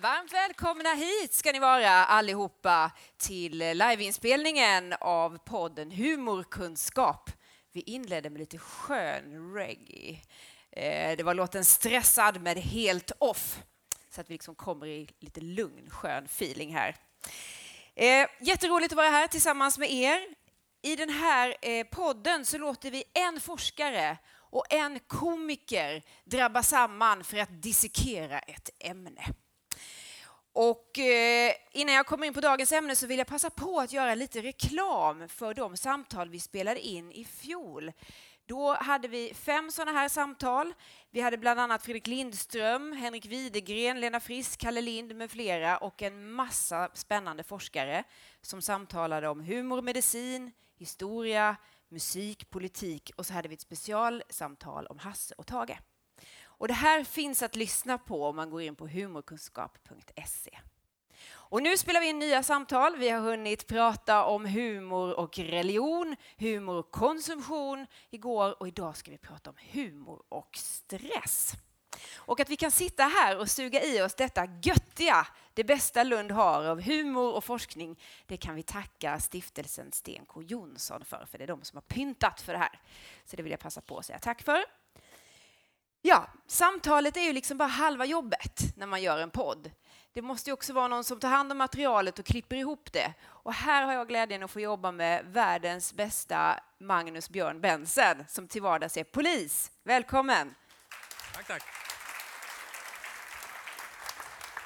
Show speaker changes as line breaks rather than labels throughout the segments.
Varmt välkomna hit ska ni vara allihopa till liveinspelningen av podden Humorkunskap. Vi inledde med lite skön reggae. Eh, det var låten Stressad med Helt Off så att vi liksom kommer i lite lugn, skön feeling här. Eh, jätteroligt att vara här tillsammans med er. I den här eh, podden så låter vi en forskare och en komiker drabba samman för att dissekera ett ämne. Och eh, innan jag kommer in på dagens ämne så vill jag passa på att göra lite reklam för de samtal vi spelade in i fjol. Då hade vi fem sådana här samtal. Vi hade bland annat Fredrik Lindström, Henrik Widegren, Lena Frisk, Kalle Lind med flera och en massa spännande forskare som samtalade om humor, medicin, historia, musik, politik och så hade vi ett specialsamtal om Hasse och Tage. Och det här finns att lyssna på om man går in på humorkunskap.se. Och nu spelar vi in nya samtal. Vi har hunnit prata om humor och religion, humor och konsumtion igår och idag ska vi prata om humor och stress. Och att vi kan sitta här och suga i oss detta göttiga, det bästa Lund har av humor och forskning, det kan vi tacka stiftelsen Sten K Jonsson för, för det är de som har pyntat för det här. Så det vill jag passa på att säga tack för. Ja, samtalet är ju liksom bara halva jobbet när man gör en podd. Det måste ju också vara någon som tar hand om materialet och klipper ihop det. Och här har jag glädjen att få jobba med världens bästa Magnus Björn Bensen som till vardags är polis. Välkommen!
Tack, tack.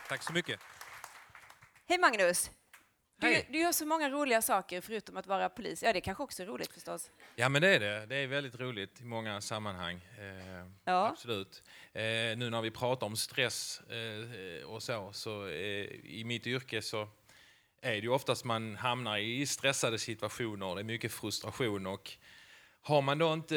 Tack så mycket.
Hej Magnus! Du, du gör så många roliga saker förutom att vara polis. Ja, det kanske också är roligt förstås.
Ja, men det är det. Det är väldigt roligt i många sammanhang. Eh,
Ja.
Absolut. Eh, nu när vi pratar om stress eh, och så, så eh, i mitt yrke så är det ju oftast man hamnar i stressade situationer. Det är mycket frustration och har man då inte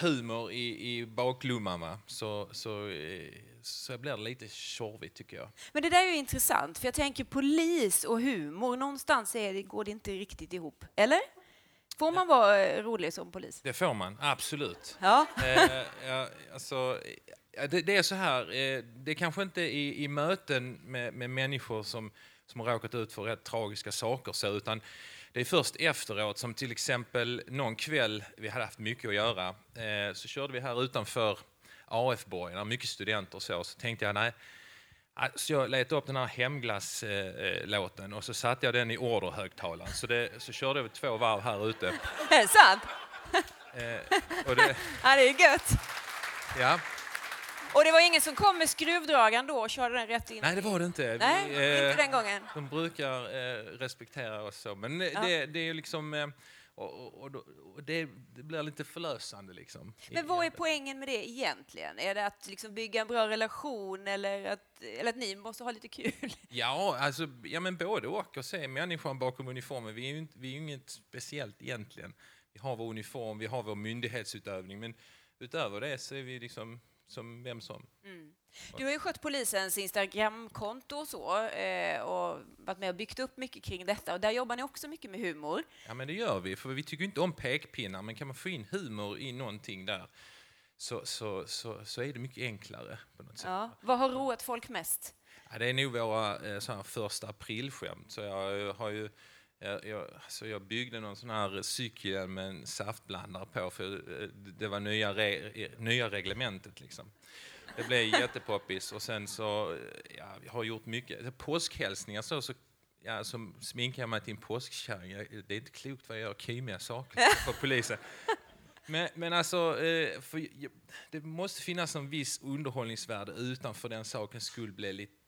humor i, i baklumman va, så, så, eh, så blir det lite tjorvigt tycker jag.
Men det där är ju intressant, för jag tänker polis och humor, någonstans är det, går det inte riktigt ihop. Eller? Får man vara eh, rolig som polis?
Det får man, absolut.
Ja.
Eh, ja, alltså, det, det är så här, eh, det är kanske inte i, i möten med, med människor som, som har råkat ut för rätt tragiska saker så, utan det är först efteråt, som till exempel någon kväll, vi hade haft mycket att göra, eh, så körde vi här utanför AF-borgen, mycket studenter och så, så tänkte jag nej, så jag letade upp den här hemglass-låten och så satte jag den i orderhögtalaren. Så, det, så körde vi två varv här ute.
Är det sant?
Eh, och det,
Ja, det är gött.
ja.
Och det var ingen som kom med skruvdragaren då och körde den rätt in?
Nej, det var det inte.
Nej,
Vi, eh,
inte den gången.
De brukar eh, respektera oss så, men
Ja.
det, det är ju liksom... Eh, och, och, och, det, det blir lite förlösande liksom.
Men vad är poängen med det egentligen? Är det att liksom bygga en bra relation eller att, eller att ni måste ha lite kul?
Ja, alltså, ja, men både och. Och se människan bakom uniformen. Vi är ju inte, vi är ju inget speciellt egentligen. Vi har vår uniform, vi har vår myndighetsutövning, men utöver det så är vi liksom som vem som.
Du har ju skött polisens Instagramkonto och så eh, och varit med och byggt upp mycket kring detta och där jobbar ni också mycket med humor.
Ja, men det gör vi, för vi tycker inte om pekpinnar, men kan man få in humor i någonting där så, så, så, så är det mycket enklare på något sätt.
Ja. Vad har roat folk mest?
Ja, det är nog våra eh, första aprilskämt. Så jag har ju jag, jag, så jag byggde någon sån här cykel med en saftblandare på för eh, det var nya, re, eh, nya reglementet liksom. Det blev jättepoppis och sen så, eh, ja, jag har gjort mycket, påskhälsningar så, så ja, så sminkar jag mig till en påskkärring. Det är inte klokt vad jag gör kymiga saker för polisen. Men, men alltså, för, det måste finnas en viss underhållningsvärde utanför den sakens skull blir lite,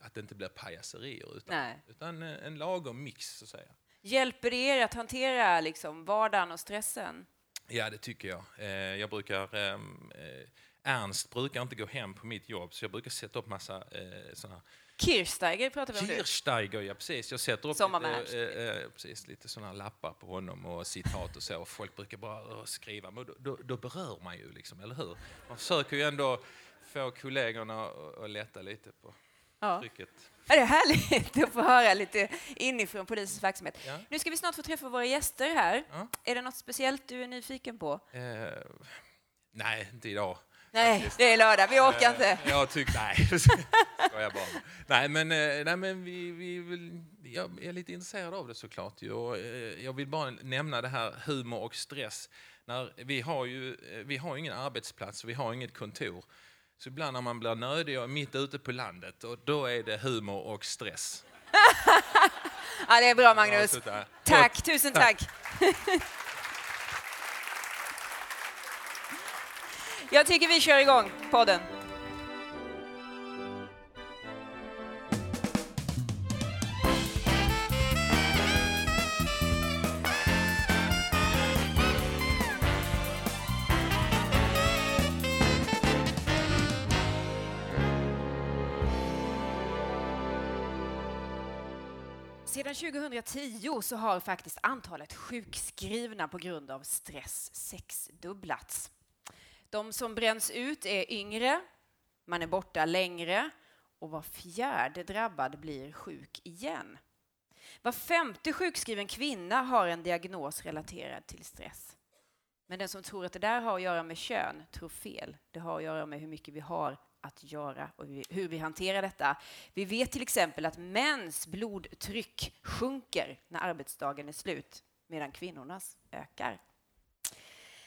att det inte blir pajaserier utan,
Nej.
utan eh, en lagom mix så att säga.
Hjälper det er att hantera liksom, vardagen och stressen?
Ja, det tycker jag. Eh, jag brukar, ehm, eh, Ernst brukar inte gå hem på mitt jobb så jag brukar sätta upp massa eh, såna
Kirchsteiger pratar vi om.
Kirchsteiger, ja precis. Jag sätter upp lite, eh, eh, precis, lite såna lappar på honom och citat och så. Och folk brukar bara eh, skriva, men då, då, då berör man ju liksom, eller hur? Man försöker ju ändå få kollegorna att lätta lite på
Ja.
trycket.
Ja, det är härligt att få höra lite inifrån polisens verksamhet.
Ja.
Nu ska vi snart få träffa våra gäster här.
Ja.
Är det något speciellt du är nyfiken på?
Eh, nej, inte idag.
Nej, det är lördag. Vi orkar inte.
Eh, Jag tycker, nej, skojar bara. Nej, men, eh, nej, men vi, vi vill, jag är lite intresserad av det såklart. och, eh, Jag vill bara nämna det här humor och stress. När, vi, har ju, eh, vi har ingen arbetsplats, vi har inget kontor. Så ibland när man blir nödig och mitt ute på landet, och då är det humor och stress.
Ja, det är bra, Magnus.
Ja, där.
Tack, tusen tack. Jag tycker vi kör igång podden. Sedan 2010 så har faktiskt antalet sjukskrivna på grund av stress sexdubblats. De som bränns ut är yngre, man är borta längre och var fjärde drabbad blir sjuk igen. Var femte sjukskriven kvinna har en diagnos relaterad till stress. Men den som tror att det där har att göra med kön tror fel. Det har att göra med hur mycket vi har att göra och hur vi hanterar detta. Vi vet till exempel att mäns blodtryck sjunker när arbetsdagen är slut medan kvinnornas ökar.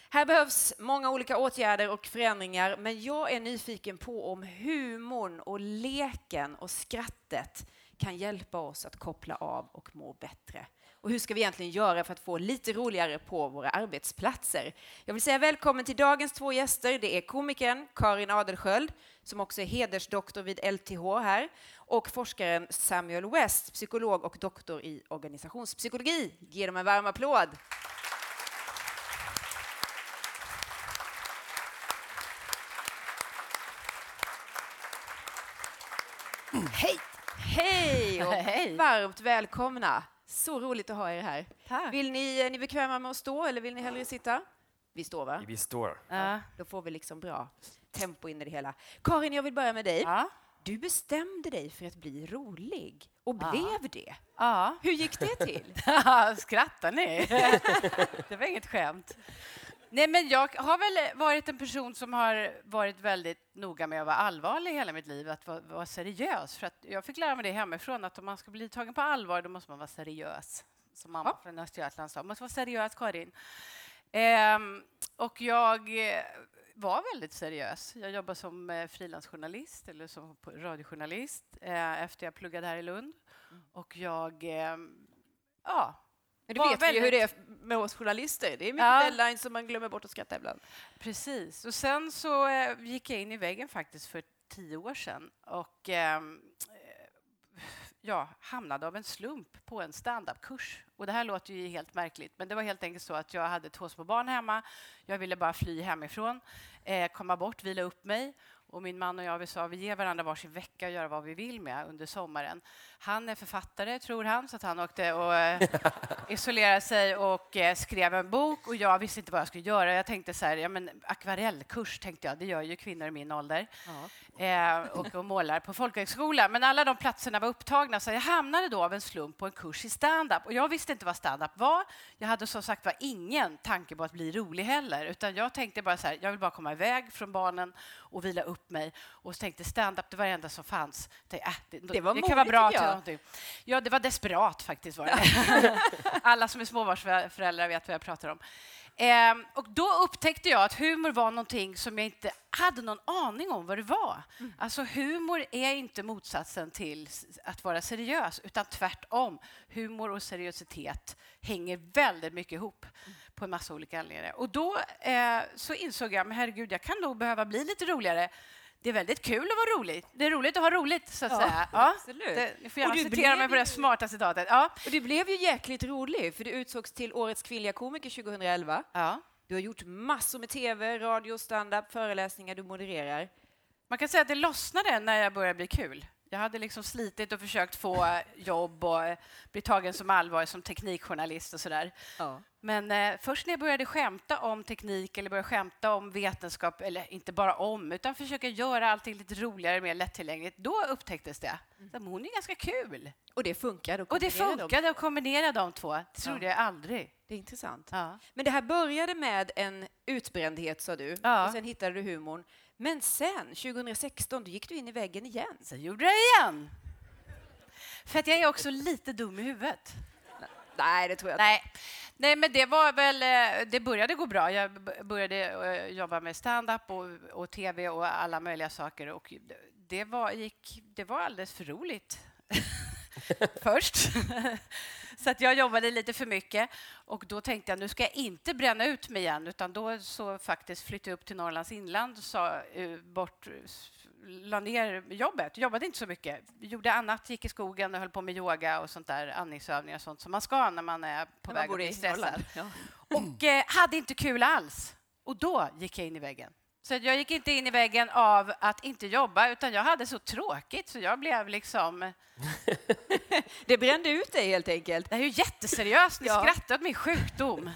Här behövs många olika åtgärder och förändringar men jag är nyfiken på om humorn och leken och skrattet kan hjälpa oss att koppla av och må bättre. Och hur ska vi egentligen göra för att få lite roligare på våra arbetsplatser? Jag vill säga välkommen till dagens två gäster. Det är komikern Karin Adelsköld som också är hedersdoktor vid LTH här och forskaren Samuel West, psykolog och doktor i organisationspsykologi. Ge dem en varm applåd. Hej! Hej och
Hej.
varmt välkomna. Så roligt att ha er här.
Tack.
Vill ni, är ni bekväma med att stå eller vill ni hellre sitta? Vi står va?
Vi står.
Ja.
Då får vi liksom bra tempo in i det hela. Karin, jag vill börja med dig.
Ja.
Du bestämde dig för att bli rolig och
Ja.
blev det.
ja.
Hur gick det till?
Skrattar ni? det var inget skämt. Nej, men jag har väl varit en person som har varit väldigt noga med att vara allvarlig hela mitt liv, att vara, vara seriös. För att jag fick lära mig det hemifrån, att om man ska bli tagen på allvar, då måste man vara seriös. Som mamma från Östergötland sa, man måste vara seriös, Karin. Ehm, och jag var väldigt seriös. Jag jobbade som eh, frilansjournalist eller som radiojournalist eh, efter jag pluggade här i Lund. Och jag, ehm, ja,
Men du vet vi ju hur
väldigt-
det är med oss journalister. Det är mycket
Ja.
deadlines som man glömmer bort att skratta ibland.
Precis. Och sen så eh, gick jag in i väggen faktiskt för tio år sedan och jag ja, hamnade av en slump på en standupkurs. Och det här låter ju helt märkligt, men det var helt enkelt så att jag hade två små barn hemma. Jag ville bara fly hemifrån, eh, komma bort, vila upp mig. Och min man och jag vi sa vi ger varandra varsin vecka och göra vad vi vill med under sommaren. Han är författare, tror han, så att han åkte och eh, isolerade sig och eh, skrev en bok och jag visste inte vad jag skulle göra. Jag tänkte så här, ja men akvarellkurs tänkte jag, det gör ju kvinnor i min ålder. Eh, och, och målar på folkhögskola. Men alla de platserna var upptagna så jag hamnade då av en slump på en kurs i stand-up. Och jag visste inte vad stand-up var. Jag hade som sagt var ingen tanke på att bli rolig heller. Utan jag tänkte bara så här, jag vill bara komma iväg från barnen och vila upp mig. Och så tänkte stand-up, det var det enda som fanns. Tänkte, äh, det,
Det var
det kan vara bra till någonting. Ja, det var desperat faktiskt. Var det. Alla som är småbarnsföräldrar vet vad jag pratar om. Ehm, och då upptäckte jag att humor var någonting som jag inte hade någon aning om vad det var. Alltså humor är inte motsatsen till att vara seriös, utan tvärtom. Humor och seriositet hänger väldigt mycket ihop på en massa olika anledningar. Och då eh, så insåg jag, men herregud, jag kan nog behöva bli lite roligare. Det är väldigt kul att vara rolig. Det är roligt att ha roligt, så att
Ja,
säga. Ja,
absolut.
det, ni får gärna citera mig på det smarta citatet. Ja.
Och du blev ju jäkligt rolig, för du utsågs till Årets kvinnliga komiker 2011.
Ja.
Du har gjort massor med tv, radio, stand-up, föreläsningar, du modererar.
Man kan säga att det lossnade när jag började bli kul. Jag hade liksom slitit och försökt få jobb och bli tagen som allvar som teknikjournalist och sådär.
Ja.
Men eh, först när jag började skämta om teknik eller började skämta om vetenskap, eller inte bara om, utan försöka göra allting lite roligare, mer lättillgängligt, då upptäcktes det. Mm. Hon är ganska kul.
Och det funkade.
Och det
kombinerade dem.
funkade att kombinera de två. Det trodde jag aldrig.
Det är intressant.
Ja.
Men det här började med en utbrändhet, sa du.
Ja.
Och sen hittade du humorn. Men sen, 2016, då gick du in i väggen igen.
Så gjorde jag det igen. För att jag är också lite dum i huvudet.
Nej, det tror jag inte.
Nej. Nej, men det var väl... eh, Det började gå bra. Jag började eh, jobba med stand-up och, och tv och alla möjliga saker. Och det var, gick, det var alldeles för roligt först. Så att jag jobbade lite för mycket. Och då tänkte jag nu ska jag inte bränna ut mig igen utan då så faktiskt flyttade jag upp till Norrlands inland och sa eh, bort la ner jobbet. Jobbade inte så mycket. Gjorde annat, gick i skogen och höll på med yoga och sånt där, andningsövningar och sånt som man ska när man är på
man
väg att bli stressad.
Ja.
Och eh, hade inte kul alls. Och då gick jag in i väggen. Så jag gick inte in i väggen av att inte jobba, utan jag hade så tråkigt så jag blev liksom...
Det brände ut dig helt enkelt.
Det är ju jätteseriöst, ni
Ja.
skrattar åt min sjukdom.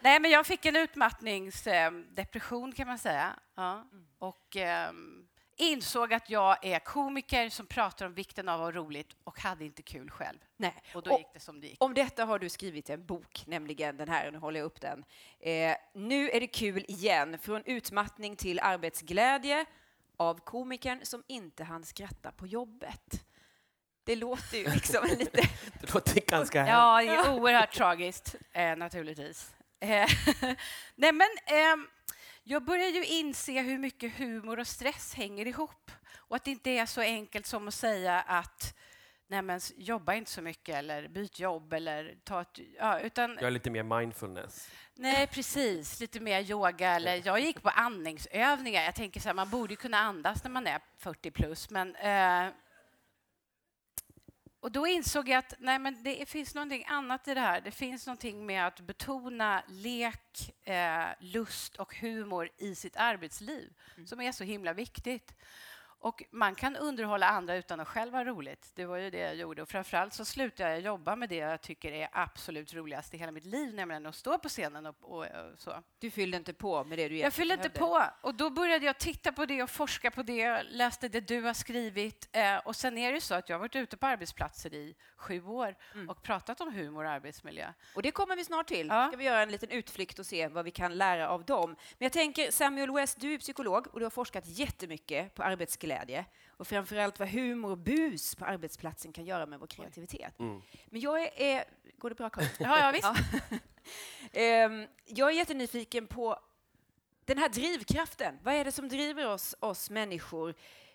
Nej, men jag fick en utmattningsdepression kan man säga. Ja. Och ehm, insåg att jag är komiker som pratar om vikten av att ha roligt och hade inte kul själv.
Nej.
Och då
Och-
gick det som det gick.
Om detta har du skrivit en bok, nämligen den här, nu håller jag upp den. Eh, nu är det kul igen, från utmattning till arbetsglädje av komikern som inte hann skratta på jobbet. Det låter ju liksom lite...
Det låter ganska hemskt.
Ja, det är oerhört tragiskt, eh, naturligtvis. Eh, Nej, men ehm, jag börjar ju inse hur mycket humor och stress hänger ihop och att det inte är så enkelt som att säga att Nej, men jobba inte så mycket eller byt jobb eller ta ett... Ja, utan,
Gör lite mer mindfulness.
nej, precis. Lite mer yoga eller... Jag gick på andningsövningar. Jag tänker så här, man borde kunna andas när man är 40 plus, men... Eh, och då insåg jag att nej, men det finns någonting annat i det här. Det finns någonting med att betona lek, eh, lust och humor i sitt arbetsliv som är så himla viktigt. Och man kan underhålla andra utan att själv ha roligt. Det var ju det jag gjorde. Och framförallt så slutade jag jobba med det jag tycker är absolut roligast i hela mitt liv, nämligen att stå på scenen och, och, och så.
Du fyllde inte på med det du
Jag fyllde inte på. Och då började jag titta på det och forska på det. Jag läste det du har skrivit. Eh, och sen är det ju så att jag har varit ute på arbetsplatser i sju år och pratat om humor och arbetsmiljö.
Och det kommer vi snart till.
Ja.
ska vi göra en liten utflykt och se vad vi kan lära av dem. Men jag tänker, Samuel West, du är psykolog och du har forskat jättemycket på arbetsglädje och framförallt vad humor och bus på arbetsplatsen kan göra med vår kreativitet.
Mm.
Men jag är, är... Går det bra, Karin?
Ja, ja, visst.
Ehm, jag är jättenyfiken på den här drivkraften. Vad är det som driver oss, oss människor?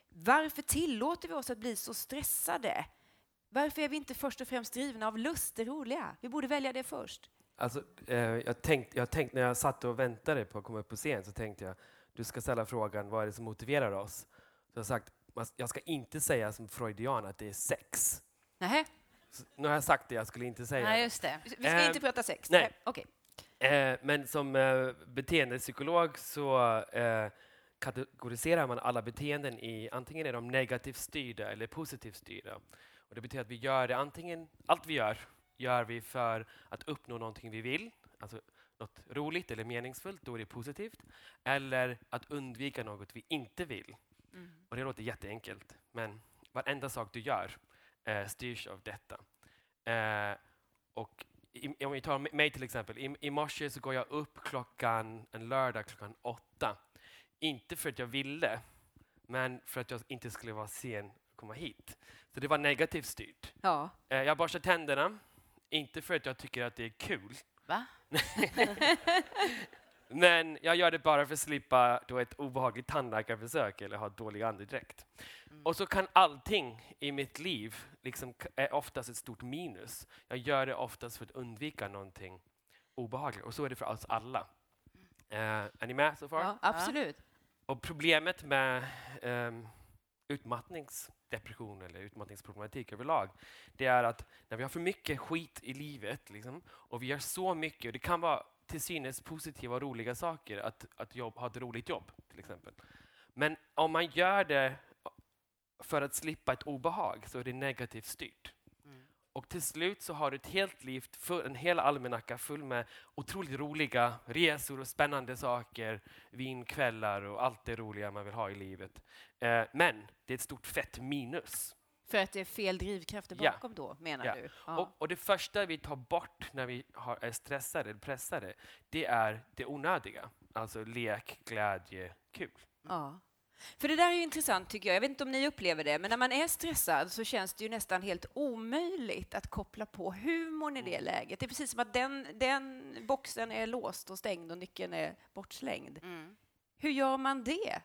Varför tillåter vi oss att bli så stressade? Varför är vi inte först och främst drivna av lust, det roliga? Vi borde välja det först.
Alltså, eh, jag tänkte, jag tänkte, när jag satt och väntade på att komma upp på scen så tänkte jag du ska ställa frågan vad är det som motiverar oss? Jag har sagt jag ska inte säga som freudian att det är sex.
Nej,
Så, nu har jag sagt det, jag skulle inte säga
Nej, just det.
vi ska
Ehm,
inte prata sex.
nej.
Okej.
Eh, men som eh, beteendepsykolog så eh, kategoriserar man alla beteenden i antingen är de negativt styrda eller positivt styrda. Och det betyder att vi gör det antingen, allt vi gör, gör vi för att uppnå någonting vi vill, alltså något roligt eller meningsfullt, då är det positivt. Eller att undvika något vi inte vill. Och det låter jätteenkelt, men varenda sak du gör eh, styrs av detta. Eh, och i, om vi tar mig till exempel, i, i morse så går jag upp klockan, en lördag klockan åtta. Inte för att jag ville, men för att jag inte skulle vara sen att komma hit. Så det var negativt styrt.
Ja.
Eh, jag borstar tänderna, inte för att jag tycker att det är kul,
Va?
men jag gör det bara för att slippa då ett obehagligt tandläkarbesök eller ha dålig andedräkt. Och så kan allting i mitt liv liksom är oftast ett stort minus. Jag gör det oftast för att undvika någonting obehagligt. Och så är det för oss alla. Eh, är ni med så far?
ja, absolut.
Och problemet med um, utmattningsdepression eller utmattningsproblematik överlag, det är att när vi har för mycket skit i livet liksom, och vi gör så mycket, och det kan vara till synes positiva och roliga saker att, att jobb, ha ett roligt jobb till exempel. Men om man gör det för att slippa ett obehag så är det negativt styrt. Och till slut så har du ett helt liv, full, en hel almanacka full med otroligt roliga resor och spännande saker, vinkvällar och allt det roliga man vill ha i livet. Eh, men det är ett stort fett minus.
För att det är fel drivkrafter
Ja.
bakom då, menar
Ja.
du? Ja.
Och, och det första vi tar bort när vi har, är stressade eller pressade, det är det onödiga. Alltså lek, glädje, kul.
ja. För det där är ju intressant tycker jag. Jag vet inte om ni upplever det, men när man är stressad så känns det ju nästan helt omöjligt att koppla på humorn i det läget. Det är precis som att den, den boxen är låst och stängd och nyckeln är bortslängd. Hur gör man det?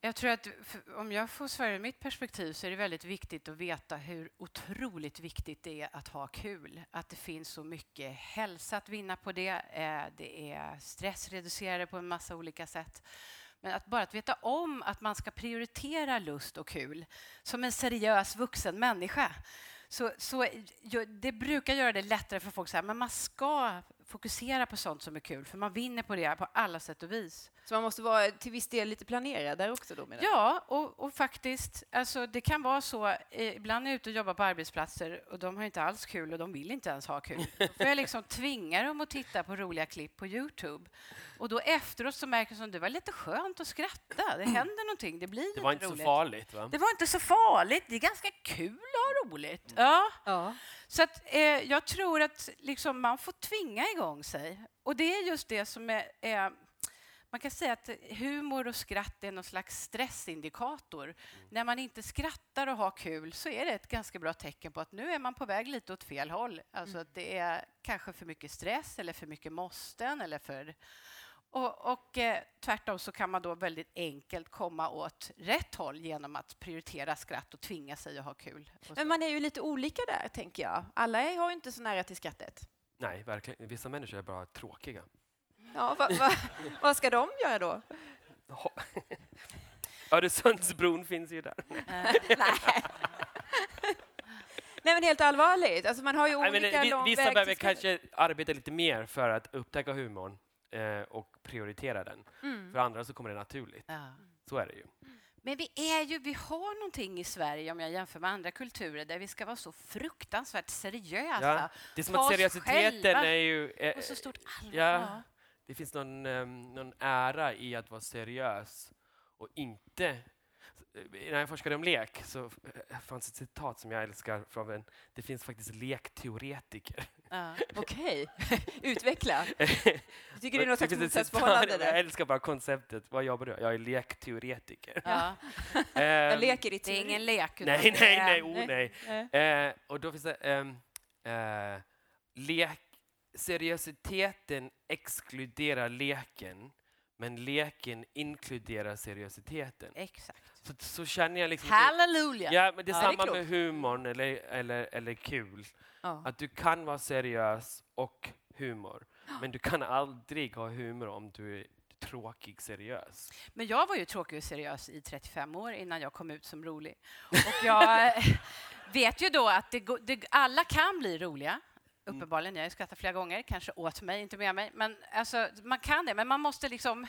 Jag tror att om jag får svara ur mitt perspektiv så är det väldigt viktigt att veta hur otroligt viktigt det är att ha kul. Att det finns så mycket hälsa att vinna på det. Eh, det är stressreducerande på en massa olika sätt. Men att bara att veta om att man ska prioritera lust och kul som en seriös vuxen människa. Så, så det brukar göra det lättare för folk att säga men man ska fokusera på sånt som är kul för man vinner på det på alla sätt och vis.
Så man måste vara till viss del lite planerad där också då?
Ja, och, och faktiskt, alltså det kan vara så. Eh, ibland är jag ute och jobbar på arbetsplatser och de har inte alls kul och de vill inte ens ha kul. Då får jag liksom tvinga dem att titta på roliga klipp på Youtube. Och då efteråt så märker jag att det var lite skönt att skratta. Det händer någonting. Det blir
Det var inte
roligt.
så farligt, va?
Det var inte så farligt. Det är ganska kul att ha roligt. Ja.
Ja.
Så att, eh, jag tror att liksom, man får tvinga igång sig. Och det är just det som är... är man kan säga att humor och skratt är någon slags stressindikator. När man inte skrattar och har kul så är det ett ganska bra tecken på att nu är man på väg lite åt fel håll. Alltså att det är kanske för mycket stress eller för mycket måsten eller för... Och, och eh, tvärtom så kan man då väldigt enkelt komma åt rätt håll genom att prioritera skratt och tvinga sig att ha kul.
Men man är ju lite olika där, tänker jag. Alla har ju inte så nära till skrattet.
Nej, verkligen. Vissa människor är bara tråkiga.
Ja, va, va, vad ska de göra då?
Öresundsbron finns ju där.
Nej. Nej, men helt allvarligt. Alltså, man har ju
Nej,
olika
men, vi-
lång
vissa
väg
behöver kanske arbeta lite mer för att upptäcka humorn eh, och prioritera den.
Mm.
För andra så kommer det naturligt.
Ja.
Så är det ju.
Men vi, är ju, vi har någonting i Sverige, om jag jämför med andra kulturer, där vi ska vara så fruktansvärt seriösa.
Ja, det är som att seriositeten
själva
är ju... eh,
Och så stort allvar.
ja. Det finns någon, ehm, någon ära i att vara seriös och inte... När jag forskade om lek så eh, fanns ett citat som jag älskar från en... Det finns faktiskt lekteoretiker.
Ja.
Okej, utveckla.
Jag
Tycker det är något slags
Jag
motsatsförhållande där?
älskar bara konceptet. Vad jobbar du? Jag är lekteoretiker.
Ja.
Jag
Ehm,
leker i
Det är
teori.
ingen lek.
Nej, nej, nej, oh, nej.
Nej.
Eh, och då finns det... ehm, eh, lek, seriositeten exkluderar leken, men leken inkluderar seriositeten.
Exakt.
Så, så känner jag liksom...
Halleluja!
Ja, men det är
Ja, det är
samma med humorn eller, eller, eller kul.
Ja.
Att du kan vara seriös och humor, men du kan aldrig ha humor om du är tråkig seriös.
Men jag var ju tråkig och seriös i 35 år innan jag kom ut som rolig. Och jag eh, vet ju då att det, det, alla kan bli roliga. Uppenbarligen. Jag har skrattat flera gånger, kanske åt mig, inte med mig. Men alltså, man kan det, men man måste liksom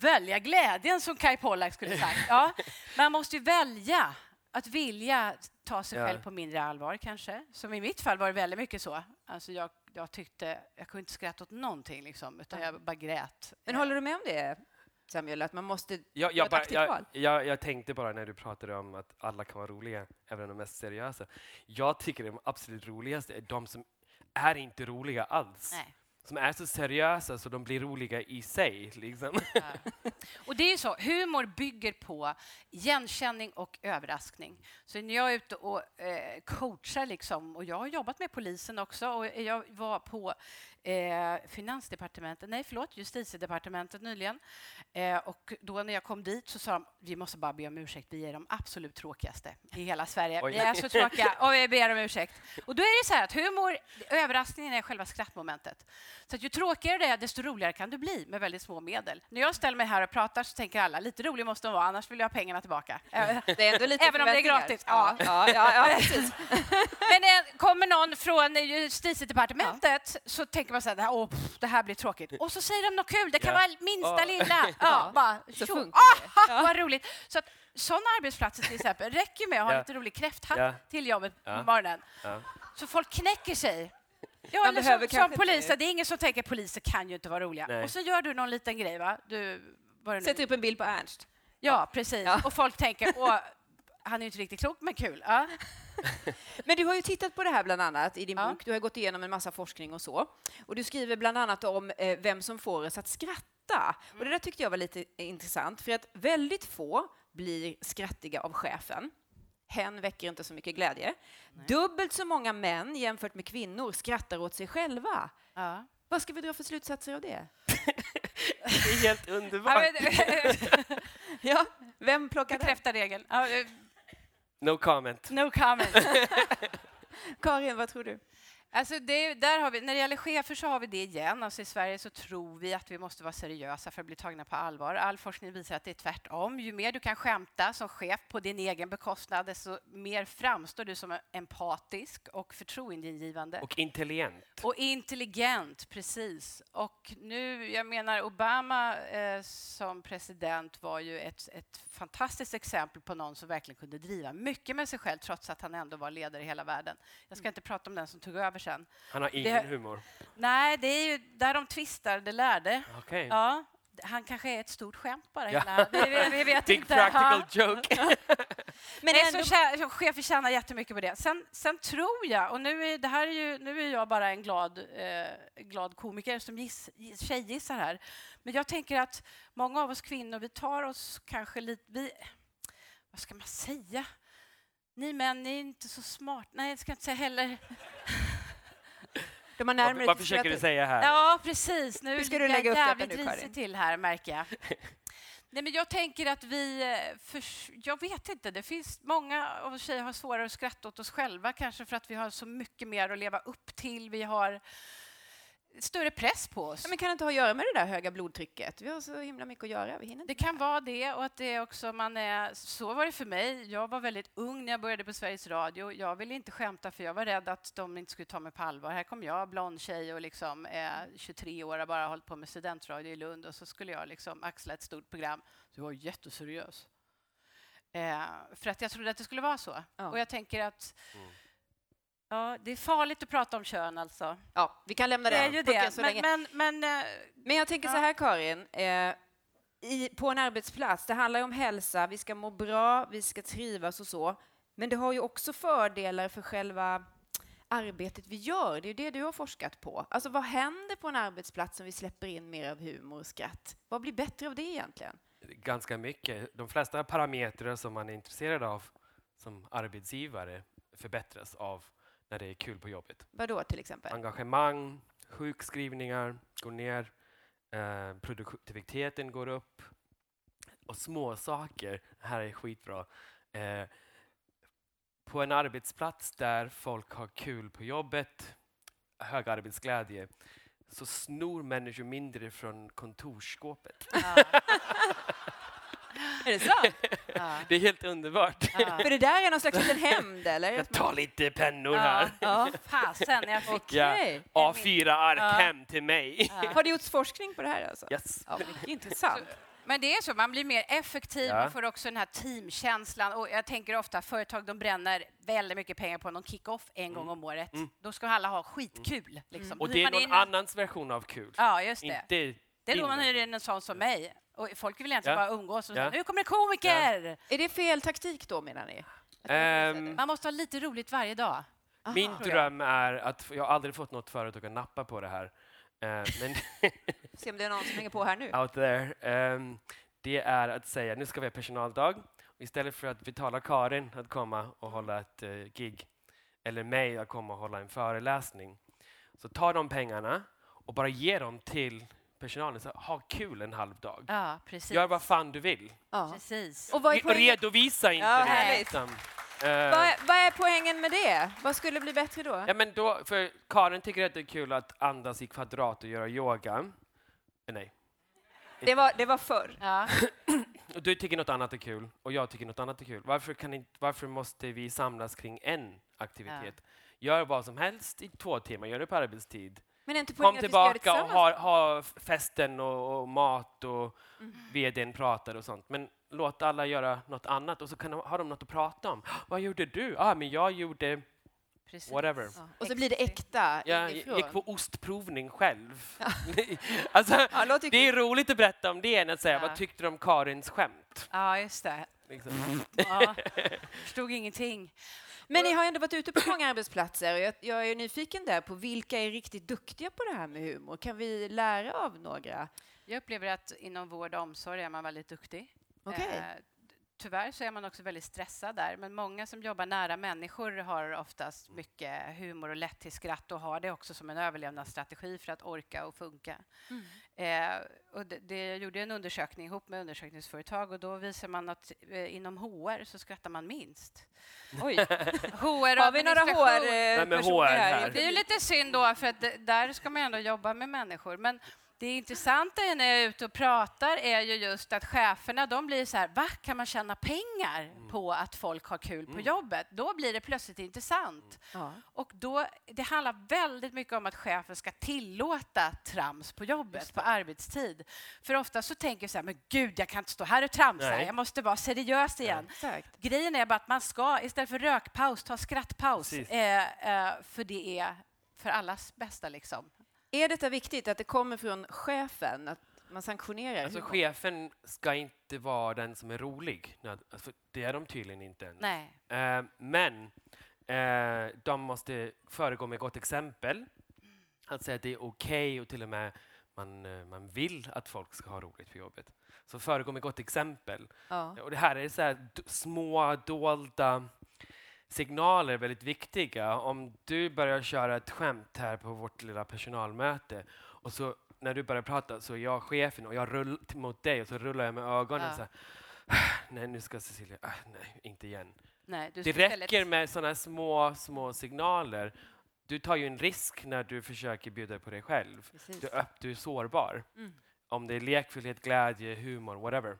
välja glädjen, som Kai Pollak skulle sagt. Ja, man måste ju välja att vilja ta sig
Ja.
själv på mindre allvar, kanske. Som i mitt fall var det väldigt mycket så. Alltså jag, jag tyckte... Jag kunde inte skratta åt någonting, liksom, utan jag bara grät.
Men håller du med om det, Samuel, att man måste
Jag, jag, bara, jag, jag, jag tänkte bara när du pratade om att alla kan vara roliga, även de mest seriösa. Jag tycker de absolut roligaste är de som är inte roliga alls.
Nej.
Som är så seriösa så de blir roliga i sig. Liksom.
Ja. Och det är ju så, humor bygger på igenkänning och överraskning. Så när jag är ute och eh, coachar, liksom, och jag har jobbat med polisen också, och jag var på eh, Finansdepartementet, nej förlåt, Justitiedepartementet nyligen. Eh, och då när jag kom dit så sa de, vi måste bara be om ursäkt, vi är de absolut tråkigaste i hela Sverige.
Oj.
Vi är så tråkiga och vi ber om ursäkt. Och då är det så här att humor, överraskningen är själva skrattmomentet. Så att ju tråkigare det är, desto roligare kan du bli med väldigt små medel. När jag ställer mig här och pratar så tänker alla, lite rolig måste de vara, annars vill jag ha pengarna tillbaka.
Ändå lite
Även om det är gratis.
Ja, ja, ja, ja.
Men eh, kommer någon från eh, justitiedepartementet så tänker man så här, Åh, pff, det här blir tråkigt. Och så säger de något kul, det kan
Ja.
vara minsta
Ja.
lilla. Ja,
Ja,
bara,
Så
tjo,
funkar det.
ah, vad roligt. Så att sådana arbetsplatser till exempel räcker med att ha
Ja.
lite rolig kräfthatt
Ja.
till jobbet på
Ja.
morgonen.
Ja.
Så folk knäcker sig. Ja,
Man
eller som, som poliser, det är ingen som tänker poliser kan ju inte vara roliga.
Nej.
Och så gör du någon liten grej, va? Du,
Sätter upp en bild på Ernst.
Ja, precis.
Ja.
Och folk tänker, åh, han är ju inte riktigt klok, men kul. Ja.
Men du har ju tittat på det här bland annat i din
Ja.
bok. Du har gått igenom en massa forskning och så. Och du skriver bland annat om eh, vem som får oss att skratta. skratta. Och det där tyckte jag var lite intressant, för att väldigt få blir skrattiga av chefen. Hen väcker inte så mycket glädje. Dubbelt så många män jämfört med kvinnor skrattar åt sig själva.
Ja.
Vad ska vi dra för slutsatser av det?
Det är helt
Ja,
underbart.
Ja, vem plockar?
Bekräfta regeln.
No comment.
No comment.
Karin, vad tror du?
Alltså det, där har vi, när det gäller chefer så har vi det igen. Alltså I Sverige så tror vi att vi måste vara seriösa för att bli tagna på allvar. All forskning visar att det är tvärtom. Ju mer du kan skämta som chef på din egen bekostnad, desto mer framstår du som empatisk och förtroendeingivande.
Och intelligent.
Och intelligent, precis. Och nu, jag menar, Obama eh, som president var ju ett, ett fantastiskt exempel på någon som verkligen kunde driva mycket med sig själv trots att han ändå var ledare i hela världen. Jag ska inte prata om den som tog över sen.
Han har ingen
Det-
humor.
Nej, det är ju där de tvistar, det lärde.
Okej.
Ja, han kanske är ett stort skämt bara.
Ja.
Hela. Vi, vi, vi vet
Big
inte.
practical
Ja.
joke.
Men
Nej,
ändå,
så tjä- chefer tjänar jättemycket på det. Sen, sen tror jag, och nu är, det här är ju, nu är jag bara en glad, eh, glad komiker som giss, giss- tjejgissar här, men jag tänker att många av oss kvinnor, vi tar oss kanske lite... Vi, vad ska man säga? Ni män, ni är inte så smart. Nej, jag ska inte säga heller.
De har
Vad,
närmare
vad försöker du säga här?
Ja, precis. Nu
Hur ska du lägga upp
jävligt
nu, Karin?
till här, märker jag. Nej, men jag tänker att vi... eh, För, jag vet inte. Det finns många av oss tjejer har svårare att skratta åt oss själva, kanske för att vi har så mycket mer att leva upp till. Vi har större press på oss.
Ja, men kan det inte ha att göra med det där höga blodtrycket? Vi har så himla mycket att göra. Vi hinner
Det kan vara det och att det är också man är, så var det för mig. Jag var väldigt ung när jag började på Sveriges Radio. Jag ville inte skämta för jag var rädd att de inte skulle ta mig på allvar. Här kom jag, blond tjej och liksom eh, 23 år och bara hållit på med studentradio i Lund och så skulle jag liksom axla ett stort program. Så jag var jätteseriös. Eh, för att jag trodde att det skulle vara så.
Ja.
Och jag tänker att ja, det är farligt att prata om kön alltså.
Ja, vi kan lämna
Det är
den
ju
pucken
det.
så
Men,
länge.
men, men, eh,
Men jag tänker
Ja.
så här, Karin. Eh, i, på en arbetsplats, det handlar ju om hälsa, vi ska må bra, vi ska trivas och så. Men det har ju också fördelar för själva arbetet vi gör. Det är ju det du har forskat på. Alltså vad händer på en arbetsplats om vi släpper in mer av humor och skratt? Vad blir bättre av det egentligen?
Ganska mycket. De flesta parametrar som man är intresserad av som arbetsgivare förbättras av när det är kul på jobbet.
Vad då till exempel?
Engagemang, sjukskrivningar går ner, eh, produktiviteten går upp och små saker. här är skitbra. Eh, på en arbetsplats där folk har kul på jobbet, hög arbetsglädje, så snor människor mindre från kontorsskåpet.
ja,
Är det sant?
ja,
Det är helt underbart.
ja.
För det där är någon slags liten hämnd, eller?
Jag tar lite pennor här.
Ja.
fasen, jag fick...
Okej.
Ja, A4-ark
Ja.
hem till mig.
Har det gjorts forskning på det här alltså?
Yes.
Ja, mycket intressant.
Men det är så, man blir mer effektiv, man får också den här teamkänslan. Och jag tänker ofta företag de bränner väldigt mycket pengar på någon kick-off en gång om året. Då ska alla ha skitkul. Liksom.
Mm. Och det är någon annans version av kul.
Ja, just det.
Inte
Det är då man hyr in en sån som mig. Och folk vill egentligen
Ja.
bara umgås och
Ja.
säga, nu kommer det komiker!
Är det fel taktik då, menar ni?
Ehm,
Man måste ha lite roligt varje dag.
Min
tror jag.
dröm är att, jag har aldrig fått något företag att nappa på det här, eh, men
Se om det är någon som hänger på här nu.
out there, ehm, det är att säga nu ska vi ha personaldag. Och istället för att betala Karin att komma och hålla ett eh, gig, eller mig att komma och hålla en föreläsning, så ta de pengarna och bara ge dem till personalen. Så, ha kul en halv dag.
Ja, precis.
Gör vad fan du vill.
Ja.
precis.
Och vad är, poängen,
redovisa inte
Ja,
det. Liksom.
vad,
Eh,
är, vad är poängen med det? Vad skulle bli bättre då?
Ja, men då, för Karin tycker att det är kul att andas i kvadrat och göra yoga. Eh, Nej.
Det var, det var förr.
Ja.
Och du tycker något annat är kul och jag tycker något annat är kul. Varför, kan inte, varför måste vi samlas kring en aktivitet? Gör vad som helst i två timmar, gör det på arbetstid.
Men är inte
Kom tillbaka och ha, ha festen och, och mat och
Mm.
vdn pratar och sånt. Men låt alla göra något annat och så kan de, har de något att prata om. Vad gjorde du? Ah, men jag gjorde
Precis.
whatever.
Ja. Och så blir det äkta
Jag
inifrån.
gick på ostprovning själv. alltså,
Ja,
det är roligt att berätta om det än att säga
Ja.
vad tyckte du om Karins skämt?
Ja, just det.
Liksom.
Ja. Förstod ingenting.
Men ni har ändå varit ute på många arbetsplatser och jag, jag är nyfiken där på vilka är riktigt duktiga på det här med humor? Kan vi lära av några?
Jag upplever att inom vård och omsorg är man väldigt duktig.
Okej.
Eh, tyvärr så är man också väldigt stressad där, men många som jobbar nära människor har oftast mycket humor och lätt till skratt och har det också som en överlevnadsstrategi för att orka och funka. Eh, och det, det jag gjorde en undersökning ihop med undersökningsföretag och då visar man att eh, inom HR så skrattar man minst.
Oj.
HR
Har vi några HR-personer
HR
här?
här?
det är ju lite synd då, för att det, där ska man ändå jobba med människor. Men det intressanta är när jag är ute och pratar är ju just att cheferna, de blir så här, va, kan man tjäna pengar på att folk har kul på jobbet? Då blir det plötsligt intressant.
Ja.
Och då, det handlar väldigt mycket om att chefen ska tillåta trams på jobbet, på arbetstid. För ofta så tänker jag så här, men gud, jag kan inte stå här och tramsa,
Nej.
jag måste vara seriös igen.
Exakt.
Grejen är bara att man ska, istället för rökpaus, ta skrattpaus. Eh, eh, för det är för allas bästa. Liksom.
Är detta viktigt att det kommer från chefen, att man sanktionerar?
Alltså,
humor?
chefen ska inte vara den som är rolig. Alltså, det är de tydligen inte än.
Nej.
Eh, men eh, de måste föregå med gott exempel. Att säga att det är okej och till och med man, eh, man vill att folk ska ha roligt på jobbet. Så föregå med gott exempel.
Ja.
Och det här är så här små dolda signaler väldigt viktiga. Om du börjar köra ett skämt här på vårt lilla personalmöte och så när du börjar prata så är jag chefen och jag rullar mot dig och så rullar jag med ögonen
Ja.
så här. Nej, nu ska Cecilia... Ah, nej, inte igen.
Nej,
Det räcker med sådana små, små signaler. Du tar ju en risk när du försöker bjuda på dig själv.
Precis.
Du, är du är sårbar.
Mm.
Om det är lekfullhet, glädje, humor, whatever.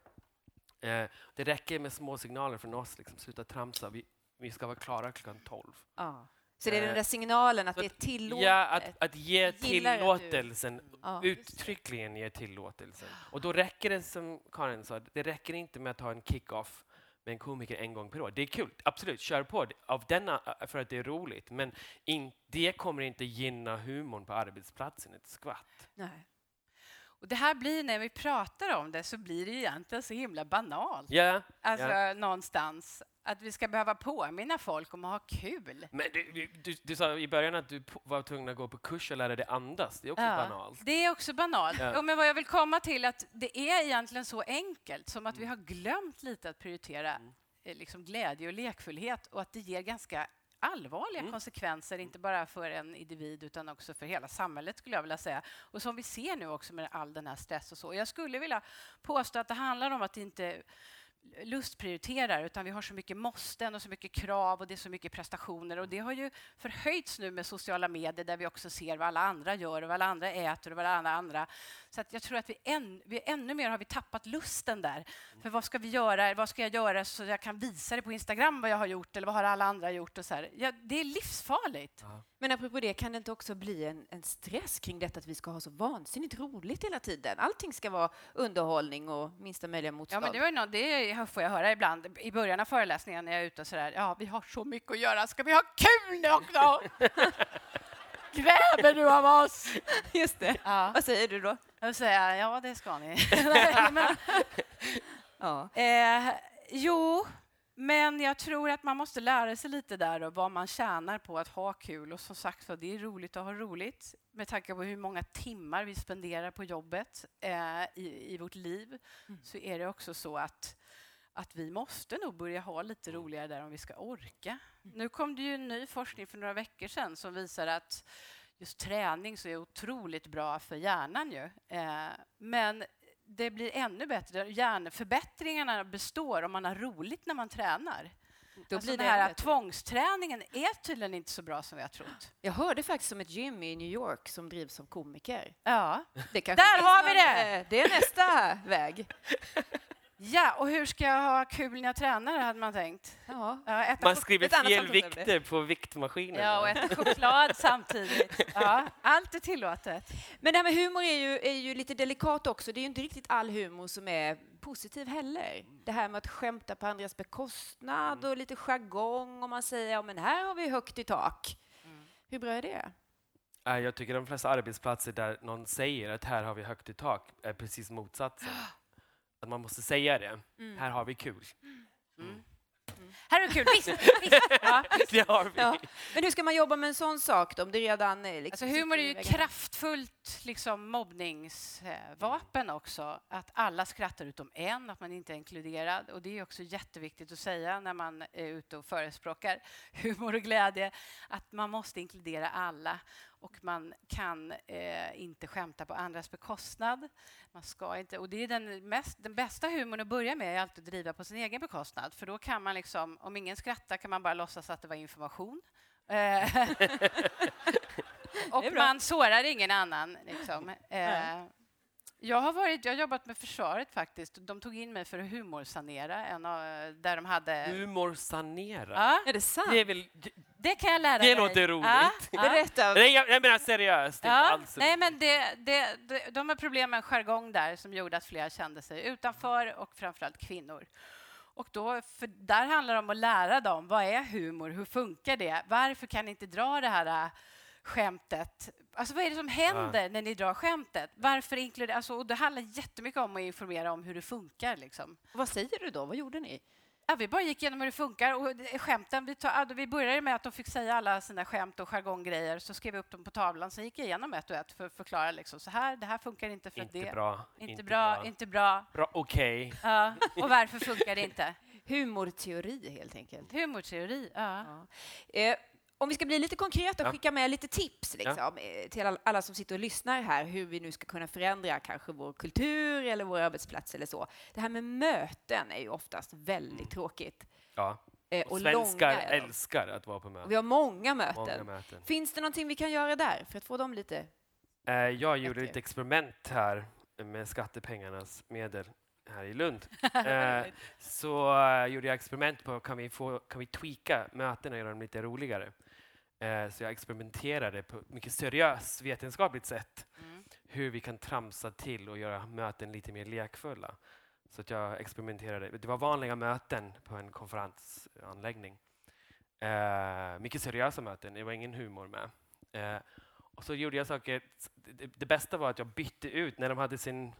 Eh, det räcker med små signaler från oss. Liksom, sluta tramsa. Vi, vi ska vara klara klockan 12.
Ja. Så det är den
Eh,
där signalen att det är
att-
tillåtet?
Ja, att, att ge
att du-
tillåtelsen.
Ja.
Uttryckligen ge tillåtelsen. Och då räcker det, som Karin sa, det räcker inte med att ha en kick-off med en komiker en gång per år. Det är kul, absolut, kör på av denna, för att det är roligt. Men in, det kommer inte gynna humorn på arbetsplatsen ett skvatt.
Nej.
Och det här blir, när vi pratar om det, så blir det egentligen så himla banalt.
Ja,
Alltså
Ja.
någonstans. Att vi ska behöva påminna folk om att ha kul.
men du, du, du, du sa i början att du var tvungen att gå på kurs och lära dig andas. Det är också
Ja,
banalt.
Det är också banalt.
Ja.
Ja. men vad jag vill komma till att det är egentligen så enkelt som att vi har glömt lite att prioritera
Mm.
eh, liksom glädje och lekfullhet och att det ger ganska allvarliga
Mm.
konsekvenser, inte bara för en individ utan också för hela samhället skulle jag vilja säga. Och som vi ser nu också med all den här stress och så. Jag skulle vilja påstå att det handlar om att inte lustprioriterar utan vi har så mycket måsten och så mycket krav och det är så mycket prestationer och det har ju förhöjts nu med sociala medier där vi också ser vad alla andra gör och vad alla andra äter och vad alla andra så att jag tror att vi, än, vi ännu mer har vi tappat lusten där. För vad ska vi göra? Vad ska jag göra så jag kan visa det på Instagram vad jag har gjort eller vad har alla andra gjort och så här. Ja, det är livsfarligt.
Men apropå det, kan det inte också bli en, en stress kring detta att vi ska ha så vansinnigt roligt hela tiden? Allting ska vara underhållning och minsta möjliga
Ja,
motstånd.
men det, var ju något, det får jag höra ibland i början av föreläsningen när jag är ute och så där. Ja, vi har så mycket att göra. Ska vi ha kul nu också? Kräver du av oss?
Just det.
Ja.
Vad säger du då?
Jag säger ja, det ska ni. Nej, men,
Ja.
eh, jo, men jag tror att man måste lära sig lite där och vad man tjänar på att ha kul. Och som sagt var, det är roligt att ha roligt med tanke på hur många timmar vi spenderar på jobbet eh, i, i vårt liv. Så är det också så att att vi måste nog börja ha lite roligare där om vi ska orka. Nu kom det ju en ny forskning för några veckor sedan som visar att just träning så är otroligt bra för hjärnan. Ju. Eh, men det blir ännu bättre. Hjärnförbättringarna består om man har roligt när man tränar.
Då
alltså
blir det
den här
bättre.
tvångsträningen är tydligen inte så bra som vi har trott.
Jag hörde faktiskt om ett gym i New York som drivs av komiker.
Ja, Där har vi det!
eh, Det är nästa väg.
Ja och hur ska jag ha kul när jag tränar, hade man tänkt.
Ja.
Ja, äta
Man skriver fel vikter på viktmaskinen.
ja, och äta choklad samtidigt. Ja, allt är tillåtet.
Men det här med humor är ju, är ju lite delikat också. Det är ju inte riktigt all humor som är positiv heller. Det här med att skämta på andras bekostnad och lite jargong och man säger ja men här har vi högt i tak. Hur bra är det?
Jag tycker de flesta arbetsplatser där någon säger att här har vi högt i tak är precis motsatsen. Att man måste säga det. Här har vi kul.
Här är det kul, visst! visst. Ja.
Det har vi.
Ja. Men hur ska man jobba med en sån sak då, om det redan är liksom
Alltså, humor är ju
väggarna?
kraftfullt liksom, mobbningsvapen också. Att alla skrattar utom en, att man inte är inkluderad. Och Det är också jätteviktigt att säga när man är ute och förespråkar humor och glädje att man måste inkludera alla och man kan eh, inte skämta på andras bekostnad. Man ska inte, och det är den, mest, den bästa humorn att börja med, är alltid att driva på sin egen bekostnad. För då kan man liksom, om ingen skrattar kan man bara låtsas att det var information. Eh, och man sårar ingen annan. Liksom. Eh, jag har, varit, jag har jobbat med försvaret faktiskt. De tog in mig för att humorsanera. En av, där de hade...
Humorsanera?
Ja,
Är det sant?
Det, är väl,
det kan jag lära
det
dig.
låter roligt.
Ja, ja.
Berätta.
Nej, jag, jag menar seriöst.
Ja,
alls
nej, men det, det, det, de har problem med en jargong där som gjorde att flera kände sig utanför och framförallt kvinnor. Och då, för där handlar det om att lära dem vad är humor, hur funkar det, varför kan ni inte dra det här skämtet? Alltså vad är det som händer när ni drar skämtet? Varför inkludera... Alltså, och det handlar jättemycket om att informera om hur det funkar. Liksom.
Vad säger du då? Vad gjorde ni?
Ja, vi bara gick igenom hur det funkar. Och skämten, vi, tar, vi började med att de fick säga alla sina skämt och jargonggrejer. Så skrev vi upp dem på tavlan. Sen gick jag igenom ett och ett för att förklara liksom, så här, det här funkar inte för
Inte
det.
bra.
Inte, bra, inte bra.
bra Okej.
Ja, och varför funkar det inte?
Humorteori, helt enkelt.
Humorteori, ja.
Ja. Eh, om vi ska bli lite konkreta och
Ja.
skicka med lite tips liksom, eh, till all- alla som sitter och lyssnar här, hur vi nu ska kunna förändra kanske vår kultur eller vår arbetsplats eller så. Det här med möten är ju oftast väldigt tråkigt.
Ja.
Eh,
Och
och
svenskar
långa
älskar att vara på möten.
Vi har många möten.
Många möten.
Finns det någonting vi kan göra där för att få dem lite...
Eh, jag gjorde
Bättre.
ett experiment här med skattepengarnas medel här i Lund. Eh, så eh, gjorde jag experiment på kan vi, få, kan vi tweaka mötena och göra dem lite roligare. Eh, så jag experimenterade på ett mycket seriöst vetenskapligt sätt
Mm.
hur vi kan tramsa till och göra möten lite mer lekfulla. Så att jag experimenterade. Det var vanliga möten på en konferensanläggning. Eh, mycket seriösa möten, det var ingen humor med. Eh, och så gjorde jag saker, det, det bästa var att jag bytte ut när de hade sin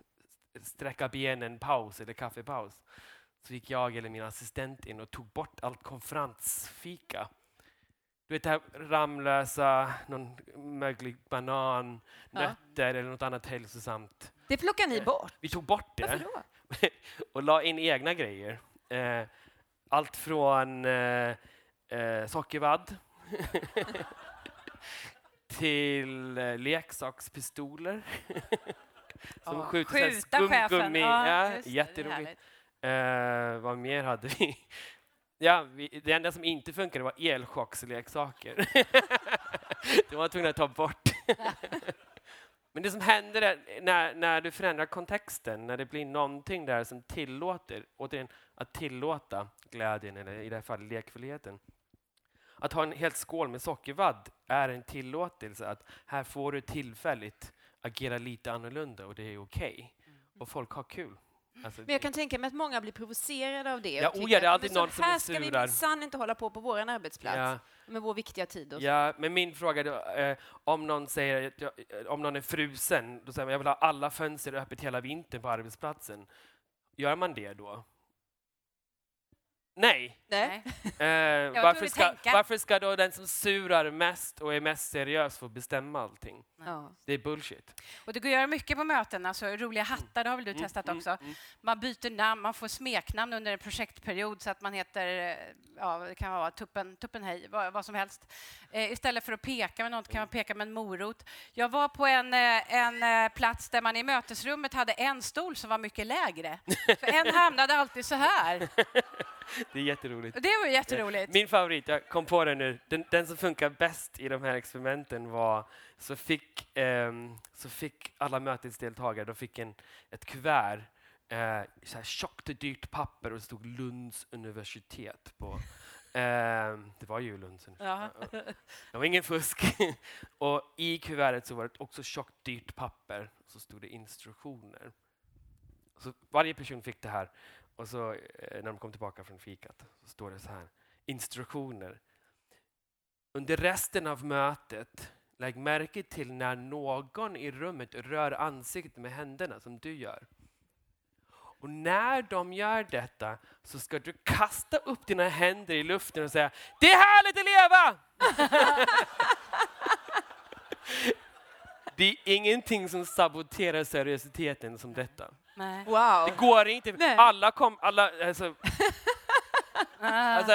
sträcka benen-paus eller kaffepaus. Så gick jag eller min assistent in och tog bort allt konferensfika. Du vet det här Ramlösa, någon möglig banan,
Ja.
nötter eller något annat hälsosamt.
Det plockar ni bort.
Vi tog bort det
Varför då?
och la in egna grejer. Eh, allt från eh, eh, sockervadd till eh, leksakspistoler. Som
Ja,
skjuter
skjuta
skumgummi.
Ja,
Ja, jätteroligt. Eh, vad mer hade vi? Ja, vi, det enda som inte funkade var elchocksleksaker. det var tvungna att ta bort. Men det som händer är, när, när du förändrar kontexten, när det blir någonting där som tillåter, återigen, att tillåta glädjen, eller i det här fallet lekfullheten. Att ha en helt skål med sockervadd är en tillåtelse att här får du tillfälligt agera lite annorlunda och det är okej. Och folk har kul. Alltså,
Men jag kan tänka mig att många blir provocerade av det.
Ja, oh ja, det är alltid någon som
här
är
ska vi minsann inte hålla på på vår arbetsplats
ja,
med vår viktiga tid.
Ja, men min fråga då, eh, om någon säger jag, eh, om någon är frusen, då säger man jag vill ha alla fönster öppet hela vintern på arbetsplatsen. Gör man det då? Nej.
Nej.
Eh, varför, ska, varför ska då den som surar mest och är mest seriös få bestämma allting?
Ja.
Det är bullshit.
Och det går att göra mycket på möten. Alltså, roliga hattar, det har väl du
Mm,
testat
mm,
också.
mm.
Man byter namn, man får smeknamn under en projektperiod så att man heter, eh, ja, det kan vara tuppen, tuppen hej, vad, vad som helst. Eh, istället för att peka med något kan man peka med en morot. Jag var på en, eh, en eh, plats där man i mötesrummet hade en stol som var mycket lägre. För en hamnade alltid så här.
Det är jätteroligt.
Det var jätteroligt.
Min favorit, jag kom på det nu, den, den som funkar bäst i de här experimenten var så fick, ehm, så fick alla mötesdeltagare de fick en, ett kuvert, eh, så här tjockt och dyrt papper och det stod Lunds universitet på. Ehm, det var ju Lunds universitet.
Ja.
Det var ingen fusk. och i kuvertet så var det också tjockt dyrt papper och så stod det instruktioner. Så varje person fick det här och så eh, när de kom tillbaka från fikat så står det så här. Instruktioner. Under resten av mötet, lägg märke till när någon i rummet rör ansiktet med händerna som du gör. Och när de gör detta så ska du kasta upp dina händer i luften och säga Det är härligt att leva! Det är ingenting som saboterar seriositeten som detta.
Nej.
Wow!
Det går inte.
Nej.
Alla kom... Alla, alltså,
Ah.
alltså,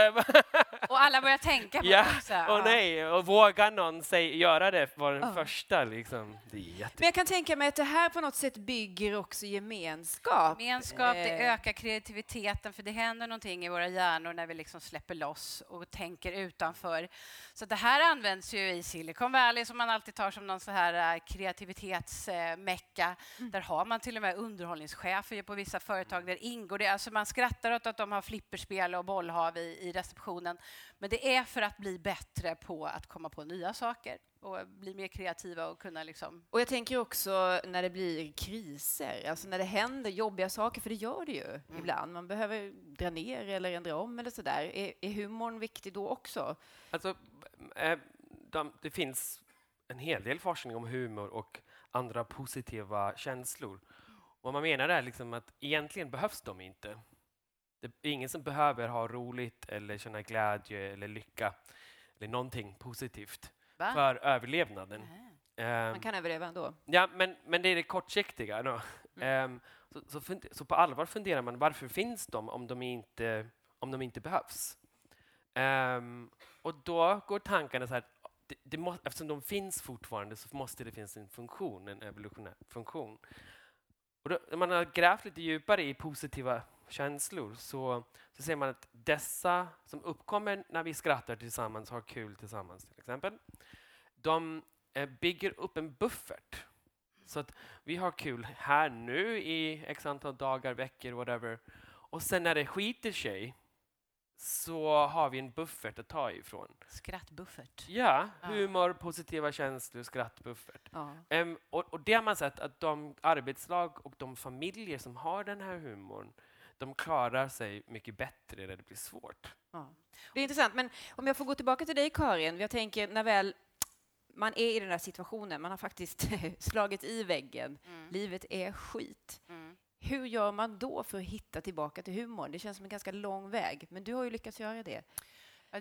och alla börjar tänka på
Ja,
det
och nej, och vågar någon säg, göra det var den
Ja.
första. Liksom. Det är jätte...
Men jag kan tänka mig att det här på något sätt bygger också gemenskap.
Gemenskap, det
Eh,
ökar kreativiteten för det händer någonting i våra hjärnor när vi liksom släpper loss och tänker utanför. Så det här används ju i Silicon Valley som man alltid tar som någon så här eh, kreativitetsmecka. Där har man till och med underhållningschefer på vissa företag. Där ingår det, alltså man skrattar åt att de har flipperspel och bollhav i, i receptionen. Men det är för att bli bättre på att komma på nya saker och bli mer kreativa och kunna liksom
Och jag tänker också när det blir kriser, alltså när det händer jobbiga saker, för det gör det ju ibland. Man behöver dra ner eller ändra om eller sådär. Är, är humorn viktig då också?
Alltså, eh, de, det finns en hel del forskning om humor och andra positiva känslor. Vad man menar är liksom att egentligen behövs de inte. Det är ingen som behöver ha roligt eller känna glädje eller lycka eller någonting positivt
Va?
för överlevnaden. Ehm,
Man kan överleva ändå.
Ja, men, men det är det kortsiktiga. Då. Ehm, så, så, så på allvar funderar man varför finns de om de inte, om de inte behövs? Ehm, och då går tankarna så här, det, det må, eftersom de finns fortfarande så måste det finnas en funktion, en evolutionär funktion. Och då, när man har grävt lite djupare i positiva känslor så, så ser man att dessa som uppkommer när vi skrattar tillsammans, har kul tillsammans till exempel, de eh, bygger upp en buffert. Så att vi har kul här nu i x antal dagar, veckor, whatever. Och sen när det skiter sig så har vi en buffert att ta ifrån.
Skrattbuffert.
Ja,
Ja.
humor, positiva känslor, skrattbuffert.
Ja.
Ehm, och, och det har man sett att de arbetslag och de familjer som har den här humorn, de klarar sig mycket bättre när det blir svårt.
Ja. Det är intressant, men om jag får gå tillbaka till dig Karin. Jag tänker när väl man är i den här situationen, man har faktiskt slagit i väggen,
Mm.
livet är skit.
Mm.
Hur gör man då för att hitta tillbaka till humorn? Det känns som en ganska lång väg, men du har ju lyckats göra det.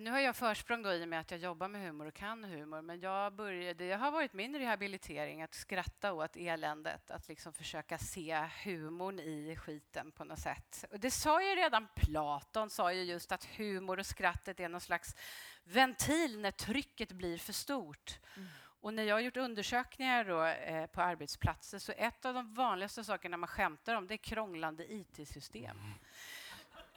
Nu har jag försprång då i och med att jag jobbar med humor och kan humor, men jag började, det har varit min rehabilitering att skratta åt eländet, att liksom försöka se humorn i skiten på något sätt. Och det sa ju redan Platon, sa ju just att humor och skrattet är någon slags ventil när trycket blir för stort. Och när jag har gjort undersökningar då, eh, på arbetsplatser så ett av de vanligaste sakerna man skämtar om det är krånglande IT-system.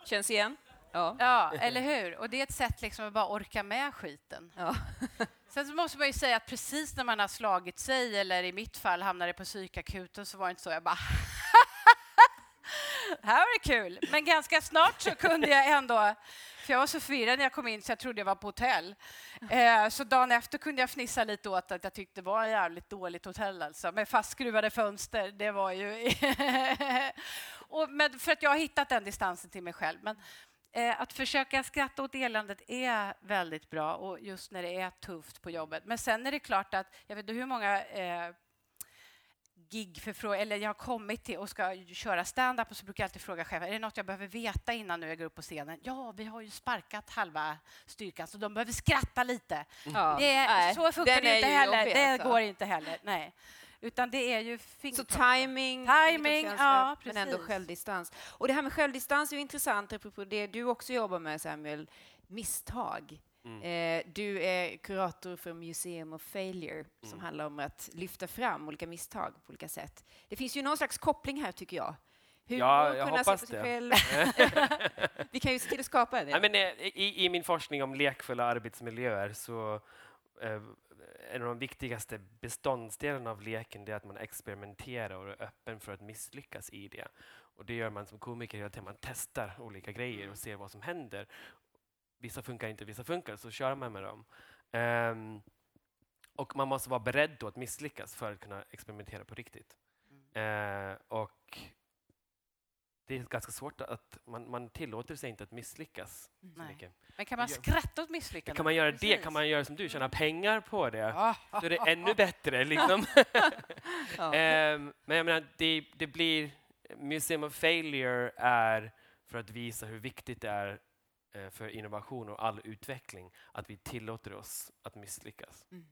Känns igen? Ja.
Ja, eller hur? Och det är ett sätt liksom att bara orka med skiten.
ja.
Sen så måste man ju säga att precis när man har slagit sig, eller i mitt fall hamnade på psykakuten, så var det inte så. Jag bara... här var det kul. Men ganska snart så kunde jag ändå... För jag var så förvirrad när jag kom in så jag trodde jag var på hotell. Eh, så dagen efter kunde jag fnissa lite åt att jag tyckte det var ett jävligt dåligt hotell alltså. Med fastskruvade fönster. Det var ju... och, men för att jag har hittat den distansen till mig själv. Men Eh, att försöka skratta åt eländet är väldigt bra, och just när det är tufft på jobbet. Men sen är det klart att, jag vet inte hur många eh, gig eller jag har kommit till och ska köra stand-up och så brukar jag alltid fråga chefen, är det något jag behöver veta innan nu jag går upp på scenen? Ja, vi har ju sparkat halva styrkan så de behöver skratta lite.
Ja.
Det
Nej,
så funkar det inte heller.
jobbig,
det
alltså.
går inte heller. Nej. Utan det är ju
Så timing,
Timing, ja,
men ändå
precis.
självdistans. Och det här med självdistans är ju intressant, apropå det du också jobbar med, Samuel. Misstag. Eh, du är kurator för Museum of Failure, som handlar om att lyfta fram olika misstag på olika sätt. Det finns ju någon slags koppling här, tycker jag. Hur
Ja, jag hoppas det.
Vi kan ju se till att skapa det.
Ja, men, eh, i, I min forskning om lekfulla arbetsmiljöer så eh, en av de viktigaste beståndsdelarna av leken är att man experimenterar och är öppen för att misslyckas i det. Och det gör man som komiker hela tiden. Man testar olika grejer och ser vad som händer. Vissa funkar inte, vissa funkar, så kör man med dem. Ehm, och man måste vara beredd då att misslyckas för att kunna experimentera på riktigt. Eh, och det är ganska svårt att man, man tillåter sig inte att misslyckas. mycket.
Men kan man skratta åt misslyckanden?
Kan man göra det
Precis.
kan man göra som du, tjäna pengar på det.
Ja.
Så är det ännu bättre. Liksom. Ehm, men jag menar, det, det blir... Museum of Failure är för att visa hur viktigt det är för innovation och all utveckling att vi tillåter oss att misslyckas.
Mm.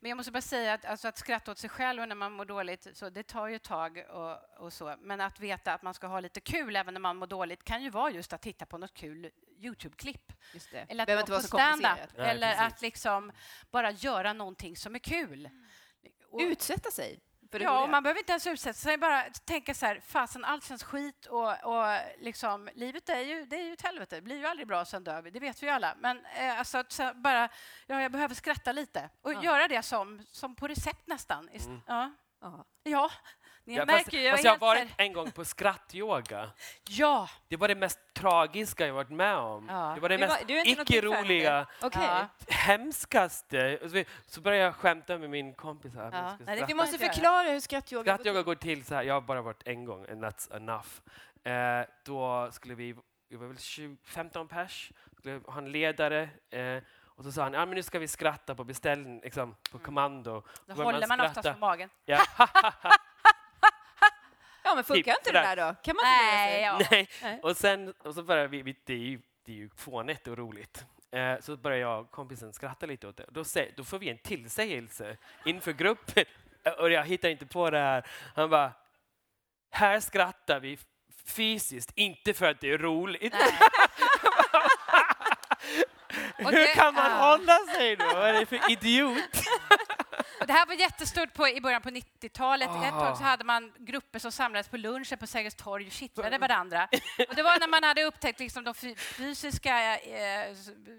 Men jag måste bara säga att, alltså att skratta åt sig själv och när man mår dåligt, så det tar ju ett tag. Och, och så. Men att veta att man ska ha lite kul även när man mår dåligt kan ju vara just att titta på något kul Youtube-klipp. Eller att
Behöver vara
på
så
stand-up. Eller
precis.
att liksom bara göra någonting som är kul. Och-
Utsätta sig
Ja, och man behöver inte ens utsätta sig. Bara tänka så här, fasen allt känns skit och, och liksom, livet är ju, det är ju ett helvete. Det blir ju aldrig bra, sen dör vi. Det vet vi ju alla. Men eh, alltså, bara, ja, jag behöver skratta lite och
Ja.
göra det som, som på recept nästan.
Mm.
Ja.
Ja.
ja, ni
Ja,
märker
fast.
Jag
fast jag har varit en gång på skrattyoga.
Ja,
Det var det mest tragiska jag varit med om.
Ja.
Det var det
var-
mest icke-roliga.
Ja.
hemskaste. Så, så började jag skämta med min kompis. Här,
Ja. Nej, det.
Vi måste förklara hur skrattyoga
Skrattyoga går till så här, jag har bara varit en gång, and that's enough. Eh, då skulle vi, vi var väl 20, 15 pers, skulle ha en ledare. Eh, och så sa han, ja men nu ska vi skratta på beställning, liksom, på kommando.
då håller man oftast
skratta.
på magen.
Ja.
Ja, men funkar
Typ
inte det
sådär.
där då? Kan man inte
Nej, ja.
Nej.
Nej.
Och sen och så började vi, det, är ju, det är ju fånigt och roligt. Eh, så börjar jag kompisen skratta lite åt det. Då, sä, då får vi en tillsägelse inför gruppen. Och jag hittar inte på det här. Han bara, här skrattar vi fysiskt, inte för att det är roligt. Hur
det-
kan man hålla sig då? Vad är det för idiot?
Och det här var jättestort på, i början på 90-talet. Ett
Ah.
tag så hade man grupper som samlades på lunchen på Sergels torg och kittlade varandra. Och det var när man hade upptäckt liksom de fy- fysiska eh,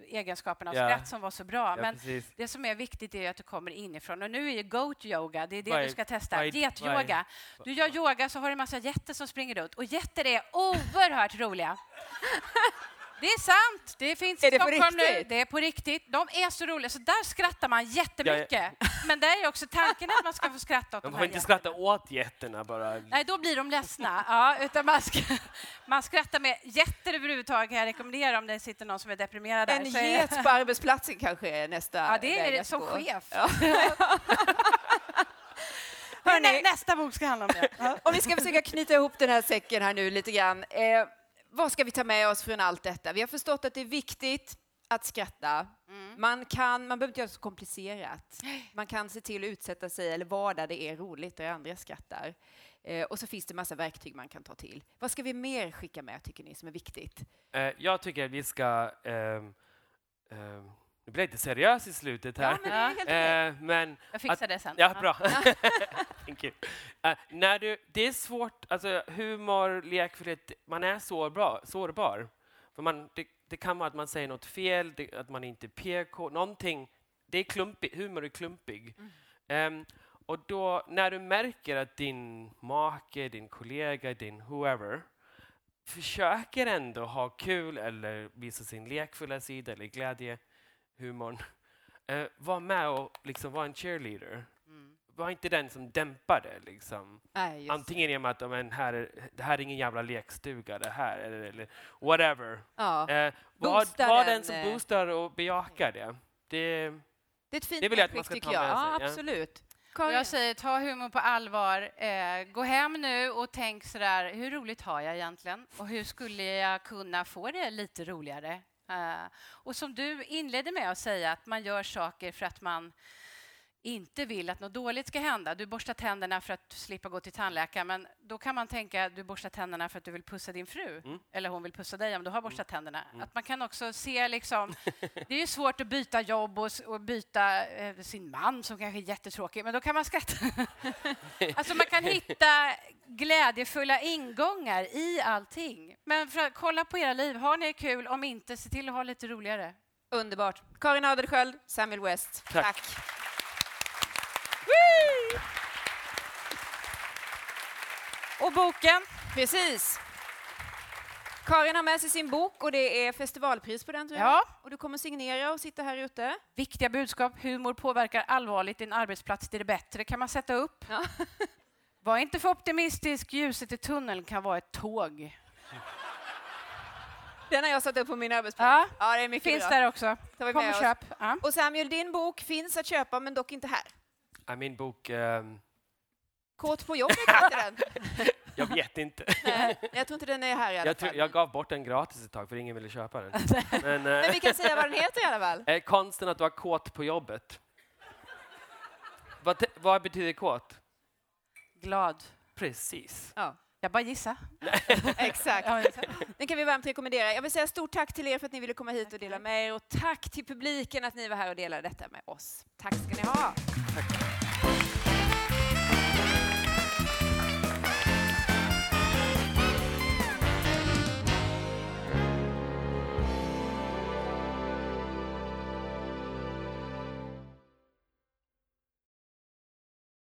egenskaperna av
Ja.
skratt som var så bra.
Ja,
Men
precis.
det som är viktigt är att du kommer inifrån. Och nu är ju goat yoga, det är det
är-
du ska testa. Getyoga. Du gör yoga så har du en massa getter som springer runt. Och getter är oerhört roliga. Det är sant. Det finns
Är
i
det på
Stockholm nu. Det är på riktigt. De är så roliga, så där skrattar man jättemycket. Men det är också tanken att man ska få skratta åt
Man
de
får
här
inte
jätterna.
skratta åt getterna bara.
Nej, då blir de ledsna. Ja, utan man, ska, man skrattar med getter överhuvudtaget kan jag rekommendera om det sitter någon som är deprimerad där.
En
Så är-
get på arbetsplatsen kanske är nästa
Ja, det är det som
gå.
chef.
Ja.
Nä,
Hörrni,
nästa bok ska handla om det. Ja.
om vi ska försöka knyta ihop den här säcken här nu lite grann. Eh, vad ska vi ta med oss från allt detta? Vi har förstått att det är viktigt att skratta.
Mm.
Man, kan, man behöver inte göra det så komplicerat. Man kan se till att utsätta sig eller vara där det är roligt, där andra skrattar. Eh, och så finns det massa verktyg man kan ta till. Vad ska vi mer skicka med, tycker ni, som är viktigt?
Eh, jag tycker att vi ska... ehm, jag lite seriös i slutet här.
Ja, men det är.
Eh, men
Jag fixar det sen.
Ja, bra. Thank you. Eh, när du, det är svårt, alltså humor, lekfullhet, man är sårbar. sårbar. För man, det, det kan vara att man säger något fel, det, att man inte är PK, någonting. Det är klumpigt, humor är klumpig. Ehm, och då, när du märker att din make, din kollega, din whoever försöker ändå ha kul eller visa sin lekfulla sida eller glädje, humorn. Eh, var med och liksom vara en cheerleader.
Mm.
Var inte den som dämpar det. Liksom.
Nej, just
Antingen genom att men, här är, det här är ingen jävla lekstuga, det här, eller, eller whatever.
Ja.
Eh, var, var
den,
den som
eh,
boostar och bejakar det. det
Det är ett fint
Det vill jag att man ska ta
jag.
med
Ja,
sig, ja.
absolut. Karin?
jag säger, ta humor på allvar. Eh, gå hem nu och tänk sådär, hur roligt har jag egentligen? Och hur skulle jag kunna få det lite roligare? Eh, och som du inledde med att säga, att man gör saker för att man inte vill att något dåligt ska hända. Du borstar tänderna för att slippa gå till tandläkaren, men då kan man tänka du borstar tänderna för att du vill pussa din fru,
Mm.
eller hon vill pussa dig om du har borstat tänderna. Att man kan också se liksom, det är ju svårt att byta jobb och, och byta eh, sin man som kanske är jättetråkig, men då kan man skratta. alltså man kan hitta glädjefulla ingångar i allting. Men för att kolla på era liv, har ni kul? Om inte, se till att ha lite roligare.
Underbart. Karin Adelsköld, Samuel West.
Tack.
Och boken?
Precis. Karin har med sig sin bok och det är festivalpris på den tror jag.
Ja.
Och du kommer signera och sitta här ute.
Viktiga budskap. Humor påverkar allvarligt din arbetsplats till det bättre kan man sätta upp.
Ja.
Var inte för optimistisk. Ljuset i tunneln kan vara ett tåg.
Den har jag satt upp på min arbetsplats.
Ja,
Ja, det är mycket
finns
bra.
där också. Kom och köp. Ja.
Och Samuel, din bok finns att köpa men dock inte här.
Är min bok... ehm,
Kåt på jobbet heter den.
jag vet inte.
Nej, jag tror inte den är här i alla
jag, tror,
fall.
jag gav bort den gratis ett tag för ingen ville köpa den. Men,
Men
eh,
vi kan säga vad den heter i alla fall.
eh, konsten att vara kåt på jobbet. Vad, vad betyder kåt?
Glad.
Precis.
Ja,
Jag bara gissa.
exakt.
Ja,
Den kan vi varmt rekommendera. Jag vill säga stort tack till er för att ni ville komma hit och dela med er och tack till publiken att ni var här och delade detta med oss. Tack ska ni ha.
Tack.